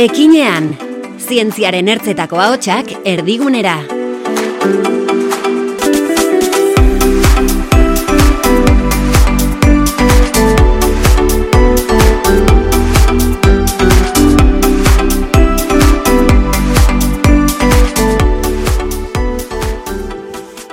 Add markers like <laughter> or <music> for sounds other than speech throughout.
Ekinean, zientziaren ertzetako ahotsak erdigunera.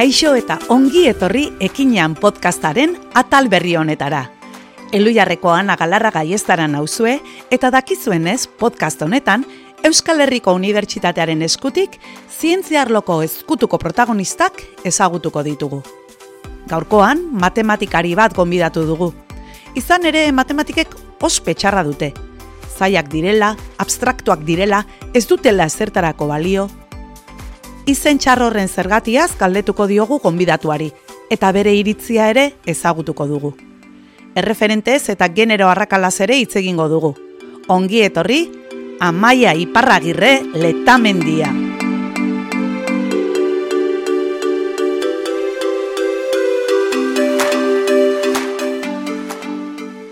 Kaixo eta ongi etorri ekinean podcastaren atal berri honetara. Elujarreko Ana Galarra gaiestaran nauzue eta dakizuenez podcast honetan Euskal Herriko Unibertsitatearen eskutik zientziarloko eskutuko protagonistak ezagutuko ditugu. Gaurkoan matematikari bat gonbidatu dugu. Izan ere matematikek ospe txarra dute. Zaiak direla, abstraktuak direla, ez dutela ezertarako balio. Izen txarrorren zergatiaz galdetuko diogu gonbidatuari eta bere iritzia ere ezagutuko dugu erreferentez eta genero arrakalaz ere hitz egingo dugu. Ongi etorri, Amaia Iparragirre letamendia.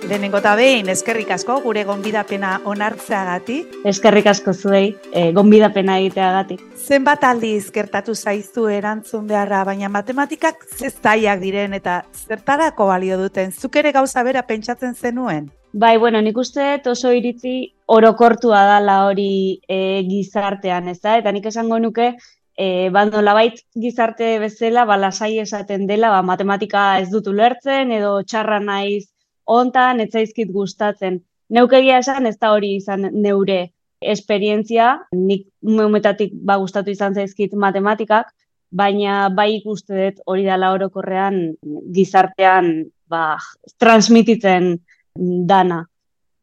Lehenengo eta behin, eskerrik asko, gure gonbidapena onartzeagatik. Eskerrik asko zuei, e, gonbidapena egiteagatik. Zenbat aldiz gertatu zaizu erantzun beharra, baina matematikak zestaiak diren eta zertarako balio duten, zuk ere gauza bera pentsatzen zenuen? Bai, bueno, nik uste oso iritzi orokortua dala hori e, gizartean, ez da? Eta nik esango nuke, e, bando labait gizarte bezala, ba, lasai esaten dela, ba, matematika ez dut ulertzen, edo txarra naiz hontan etzaizkit gustatzen. Neukegia esan ez da hori izan neure esperientzia, nik meumetatik ba gustatu izan zaizkit matematikak, baina bai ikuste dut hori dela orokorrean gizartean ba, transmititzen dana.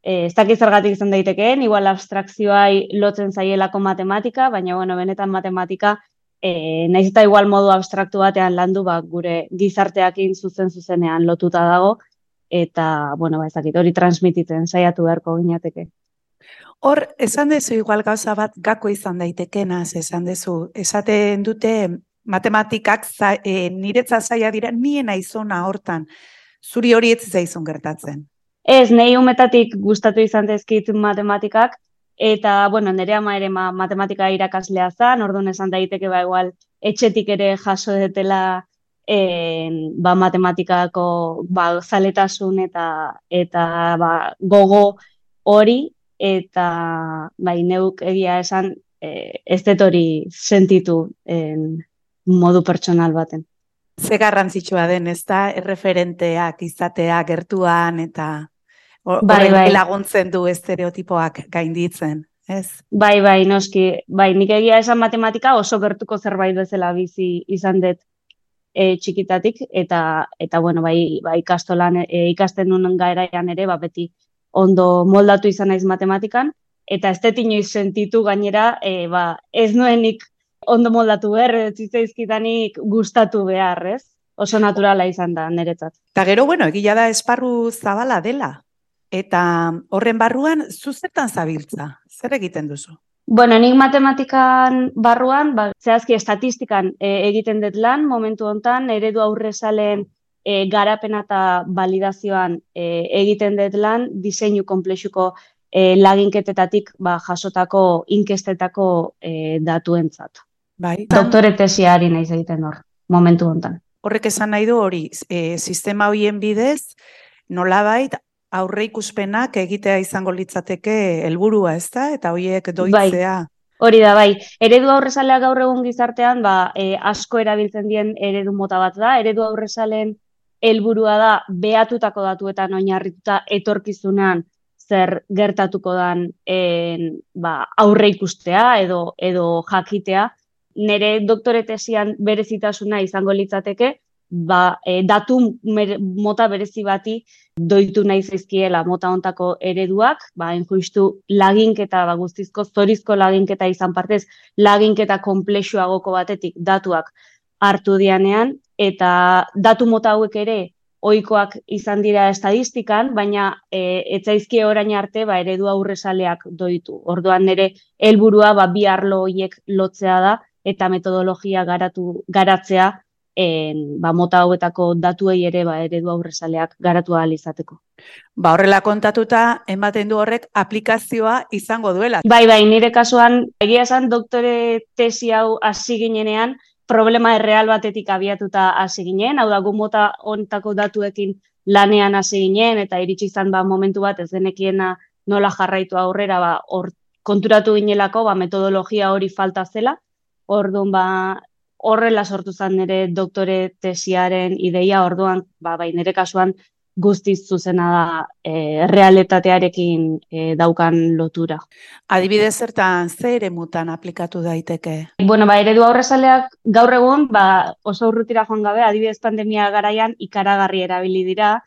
E, ez dakiz zergatik izan daitekeen, igual abstrakzioai lotzen zaielako matematika, baina bueno, benetan matematika e, naiz eta igual modu abstraktu batean landu ba, gure gizarteakin zuzen zuzenean lotuta dago, eta, bueno, ba, ezakit, hori transmititzen saiatu beharko ginateke. Hor, esan dezu igual gauza bat gako izan daitekenaz, esan dezu, esaten dute matematikak za, e, niretza zaila dira, nien aizona hortan, zuri hori ez zaizun gertatzen. Ez, nahi umetatik gustatu izan dezkit matematikak, eta, bueno, nire ama ere ma, matematika irakaslea zan, orduan esan daiteke ba igual, etxetik ere jaso detela en, ba, matematikako ba, zaletasun eta eta ba, gogo hori eta bai neuk egia esan e, ez dut hori sentitu en, modu pertsonal baten. Ze garrantzitsua den, ez da, erreferenteak izatea gertuan eta bai, bai. laguntzen du estereotipoak gainditzen, ez? Bai, bai, noski, bai, nik egia esan matematika oso gertuko zerbait bezala bizi izan dut e, txikitatik eta eta bueno bai bai ikastolan e, ikasten nuen gaeraian ere ba beti ondo moldatu izan naiz matematikan eta ez dut inoiz sentitu gainera e, ba ez nuenik ondo moldatu behar zitzaizkitanik gustatu behar ez oso naturala izan da niretzat. Eta gero, bueno, egia da esparru zabala dela. Eta horren barruan, zuzertan zabiltza, zer egiten duzu? Bueno, nik matematikan barruan, ba, zehazki estatistikan e, egiten dut lan, momentu hontan eredu aurrezalen e, garapena eta validazioan e, egiten dut lan, diseinu komplexuko e, laginketetatik ba, jasotako inkestetako e, datuentzat. Bai. Doktore tesiari nahi egiten hor, momentu hontan. Horrek esan nahi du hori, e, sistema hoien bidez, nolabait aurre ikuspenak egitea izango litzateke helburua, ez da? Eta hoiek doitzea. Bai. Hori da, bai. Eredu aurrezalea gaur egun gizartean, ba, e, asko erabiltzen dien eredu mota bat da. Eredu aurrezalen helburua da behatutako datuetan oinarrituta etorkizunean zer gertatuko dan en, ba, aurre ikustea edo edo jakitea. Nere doktore tesian berezitasuna izango litzateke, ba, e, datu mota berezi bati doitu nahi zaizkiela mota hontako ereduak, ba, enjuistu laginketa, ba, guztizko zorizko laginketa izan partez, laginketa komplexuagoko batetik datuak hartu dianean, eta datu mota hauek ere ohikoak izan dira estadistikan, baina e, etzaizkie orain arte ba, eredu aurrezaleak doitu. Orduan nire helburua ba, bi arlo horiek lotzea da, eta metodologia garatu, garatzea en, ba, mota hauetako datuei ere ba, eredu aurrezaleak garatu ahal izateko. Ba, horrela kontatuta, ematen du horrek aplikazioa izango duela. Bai, bai, nire kasuan, egia esan doktore tesi hau hasi ginenean, problema erreal batetik abiatuta hasi ginen, hau da, gu mota ontako datuekin lanean hasi ginen, eta iritsi izan ba, momentu bat ez denekiena nola jarraitu aurrera, ba, or, konturatu ginelako, ba, metodologia hori falta zela, orduan ba, horrela sortu zen nire doktore tesiaren ideia, orduan, ba, bai, nire kasuan guztiz zuzena da e, realitatearekin e, daukan lotura. Adibidez zertan ze ere mutan aplikatu daiteke? Bueno, ba, eredu aurrezaleak gaur egun, ba, oso urrutira joan gabe, adibidez pandemia garaian ikaragarri erabili dira,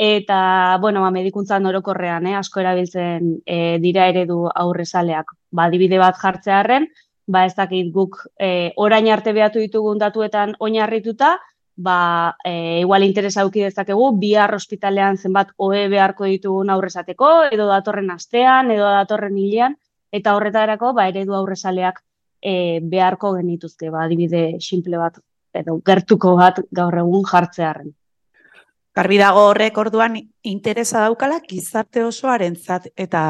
eta, bueno, ba, medikuntzan orokorrean, eh, asko erabiltzen e, dira eredu aurrezaleak. Ba, adibide bat jartzearen, ba ez dakit guk e, orain arte behatu ditugun datuetan oinarrituta, ba e, igual interes auki dezakegu bihar ospitalean zenbat OE beharko ditugun aurrezateko edo datorren astean edo datorren hilean eta horretarako ba eredu aurrezaleak e, beharko genituzke ba adibide simple bat edo gertuko bat gaur egun jartzearren. Garbi dago horrek orduan interesa daukala gizarte osoarentzat eta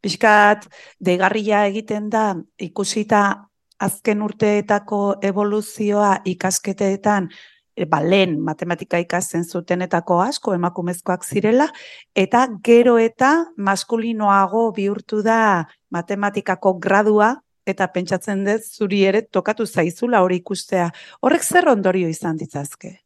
pixkat deigarria egiten da ikusita azken urteetako evoluzioa ikasketeetan e, ba, lehen matematika ikasten zutenetako asko emakumezkoak zirela eta gero eta maskulinoago bihurtu da matematikako gradua eta pentsatzen dut zuri ere tokatu zaizula hori ikustea. Horrek zer ondorio izan ditzazke?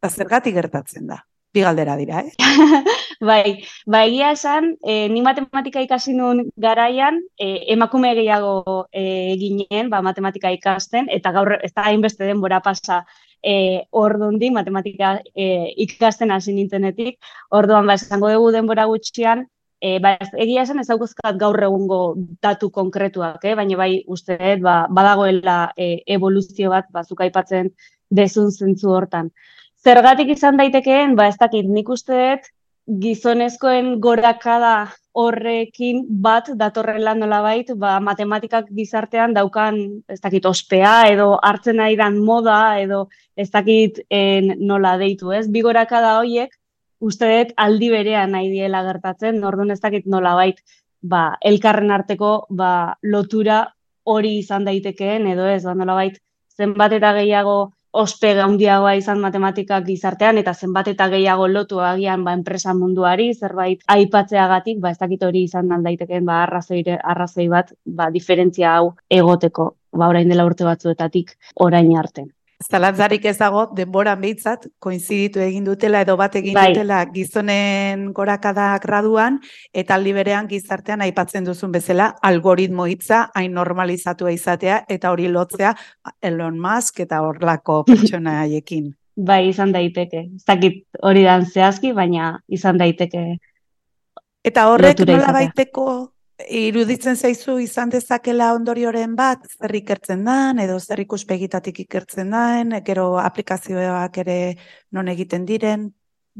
Eta zergatik gertatzen da? Bi galdera dira, eh? <laughs> bai, bai, egia esan, e, ni matematika ikasi nuen garaian, e, emakume gehiago e, ginen, ba, matematika ikasten, eta gaur ez da hainbeste denbora pasa e, ordundi, matematika e, ikasten hasi nintzenetik, orduan, ba, esango dugu denbora gutxian, e, ba, egia esan ez daukuzkat gaur egungo datu konkretuak, eh? baina bai uste, ba, badagoela e, evoluzio bat, bazuk aipatzen dezun zentzu hortan. Zergatik izan daitekeen, ba ez dakit, nik uste dut gizonezkoen gorakada horrekin bat datorrela nolabait, ba matematikak gizartean daukan, ez dakit, ospea edo hartzen nahi dan moda edo ez dakit en, nola deitu, ez? Bi gorakada horiek uste dut aldi berean nahi diela gertatzen, orduan ez dakit nolabait, ba elkarren arteko ba lotura hori izan daitekeen edo ez, ba nolabait zenbat eta gehiago ospe handiagoa izan matematikak gizartean eta zenbat eta gehiago lotu agian ba enpresa munduari zerbait aipatzeagatik ba ez dakit hori izan dan daitekeen ba arrazoi arrazoi bat ba diferentzia hau egoteko ba orain dela urte batzuetatik orain arte Zalantzarik ez dago, denboran behitzat, koinziditu egin dutela edo bat egin bai. dutela gizonen gorakada graduan, eta aldi berean gizartean aipatzen duzun bezala, algoritmo hitza hain normalizatua izatea, eta hori lotzea Elon Musk eta horlako <laughs> pertsona haiekin. Bai, izan daiteke. Zakit hori dan zehazki, baina izan daiteke. Eta horrek nola baiteko iruditzen zaizu izan dezakela ondorioren bat, zer ikertzen dan, edo zer ikuspegitatik ikertzen den, gero aplikazioak ere non egiten diren?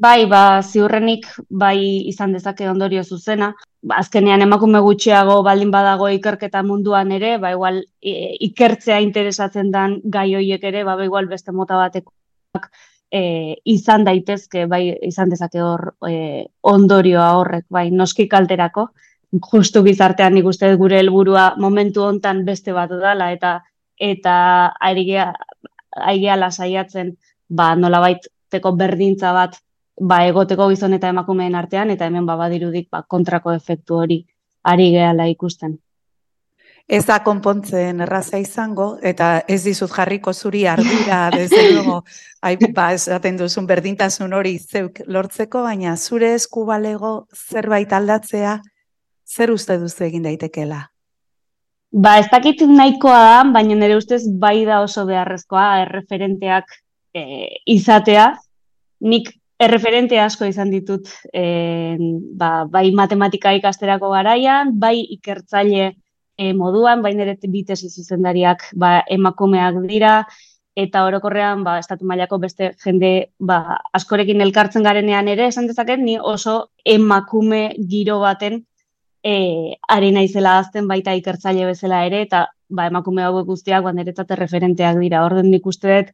Bai, ba, ziurrenik bai izan dezake ondorio zuzena. Ba, azkenean emakume gutxiago baldin badago ikerketa munduan ere, ba, igual ikertzea interesatzen dan gai hoiek ere, ba, ba igual beste mota batekoak e, izan daitezke, bai izan dezake hor e, ondorioa horrek, bai noski kalterako justu gizartean nik uste gure helburua momentu hontan beste bat dela eta eta aigea aigea lasaiatzen ba nolabait teko berdintza bat ba egoteko gizon eta emakumeen artean eta hemen ba badirudik ba kontrako efektu hori ari gehala ikusten. Ez da konpontzen erraza izango, eta ez dizut jarriko zuri ardura, <laughs> desde luego, ba, esaten duzun berdintasun hori zeuk lortzeko, baina zure eskubalego zerbait aldatzea, zer uste duzu egin daitekela? Ba, ez dakit nahikoa da, baina nire ustez bai da oso beharrezkoa erreferenteak e, izatea. Nik erreferente asko izan ditut e, ba, bai matematika ikasterako garaian, bai ikertzaile e, moduan, bai nire bitesi zuzendariak ba, emakumeak dira, eta orokorrean ba, estatu mailako beste jende ba, askorekin elkartzen garenean ere, esan dezaket, ni oso emakume giro baten e, ari naizela azten baita ikertzaile bezala ere, eta ba, emakume hauek guztiak ba, niretzat referenteak dira. Orden nik uste dut,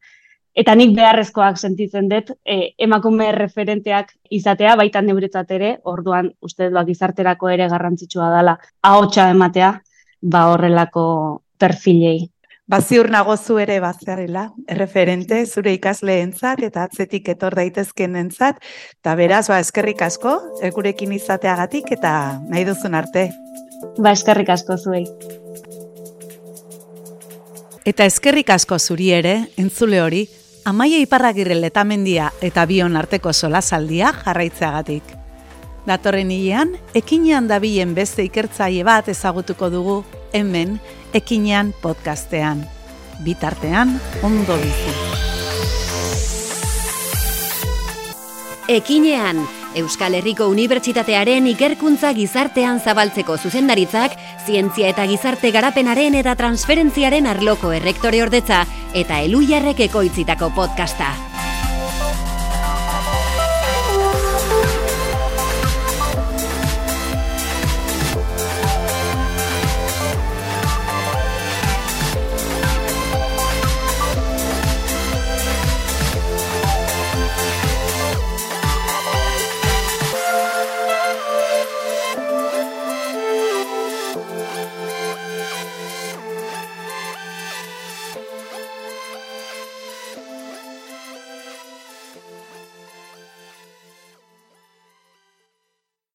eta nik beharrezkoak sentitzen dut e, emakume referenteak izatea baita neuretzat ere, orduan uste dut gizarterako ere garrantzitsua dela ahotsa ematea ba horrelako perfilei. Baziur nago zu ere bazarela, referente zure ikasleentzat eta atzetik etor daitezkenentzat, eta beraz, ba, eskerrik asko, egurekin izateagatik eta nahi duzun arte. Ba, eskerrik asko zuei. Eta eskerrik asko zuri ere, entzule hori, amaia iparragirre letamendia eta bion arteko solasaldia jarraitzeagatik. Datorren hilean, ekinean dabilen beste ikertzaile bat ezagutuko dugu hemen ekinean podcastean. Bitartean, ondo bizi. Ekinean, Euskal Herriko Unibertsitatearen ikerkuntza gizartean zabaltzeko zuzendaritzak, zientzia eta gizarte garapenaren eta transferentziaren arloko errektore ordetza eta eluiarrek ekoitzitako podcasta.